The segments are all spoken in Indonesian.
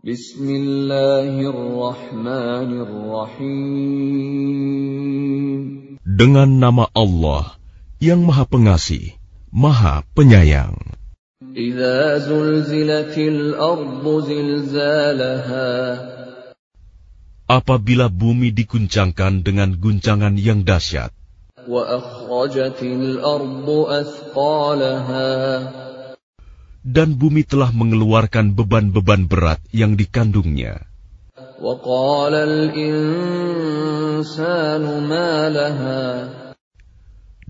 Bismillahirrahmanirrahim. Dengan nama Allah yang Maha Pengasih, Maha Penyayang. Apabila bumi diguncangkan dengan guncangan yang dahsyat dan bumi telah mengeluarkan beban-beban berat yang dikandungnya.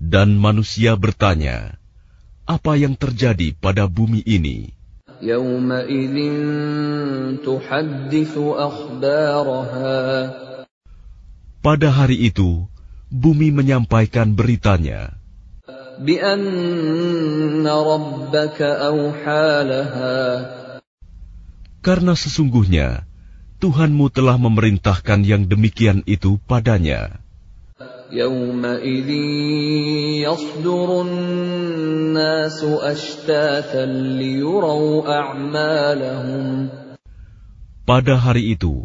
Dan manusia bertanya, apa yang terjadi pada bumi ini? Pada hari itu, bumi menyampaikan beritanya. karena sesungguhnya Tuhanmu telah memerintahkan yang demikian itu padanya. يومئذ يصدر الناس أشتاتا ليروا أعمالهم Pada hari itu,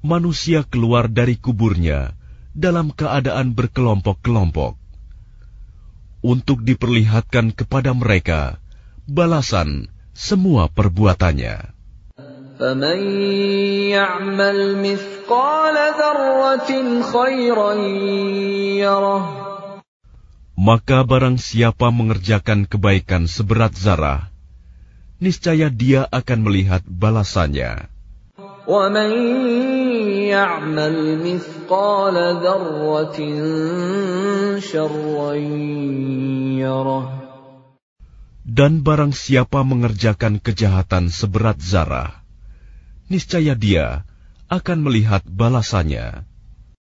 manusia keluar dari kuburnya dalam keadaan berkelompok-kelompok untuk diperlihatkan kepada mereka balasan semua perbuatannya. فمن يعمل مثقال ذرة خيرا يره Maka barang siapa mengerjakan kebaikan seberat zarah, niscaya dia akan melihat balasannya. ومن يعمل مثقال ذرة شرا يره dan barang siapa mengerjakan kejahatan seberat zarah, niscaya dia akan melihat balasannya.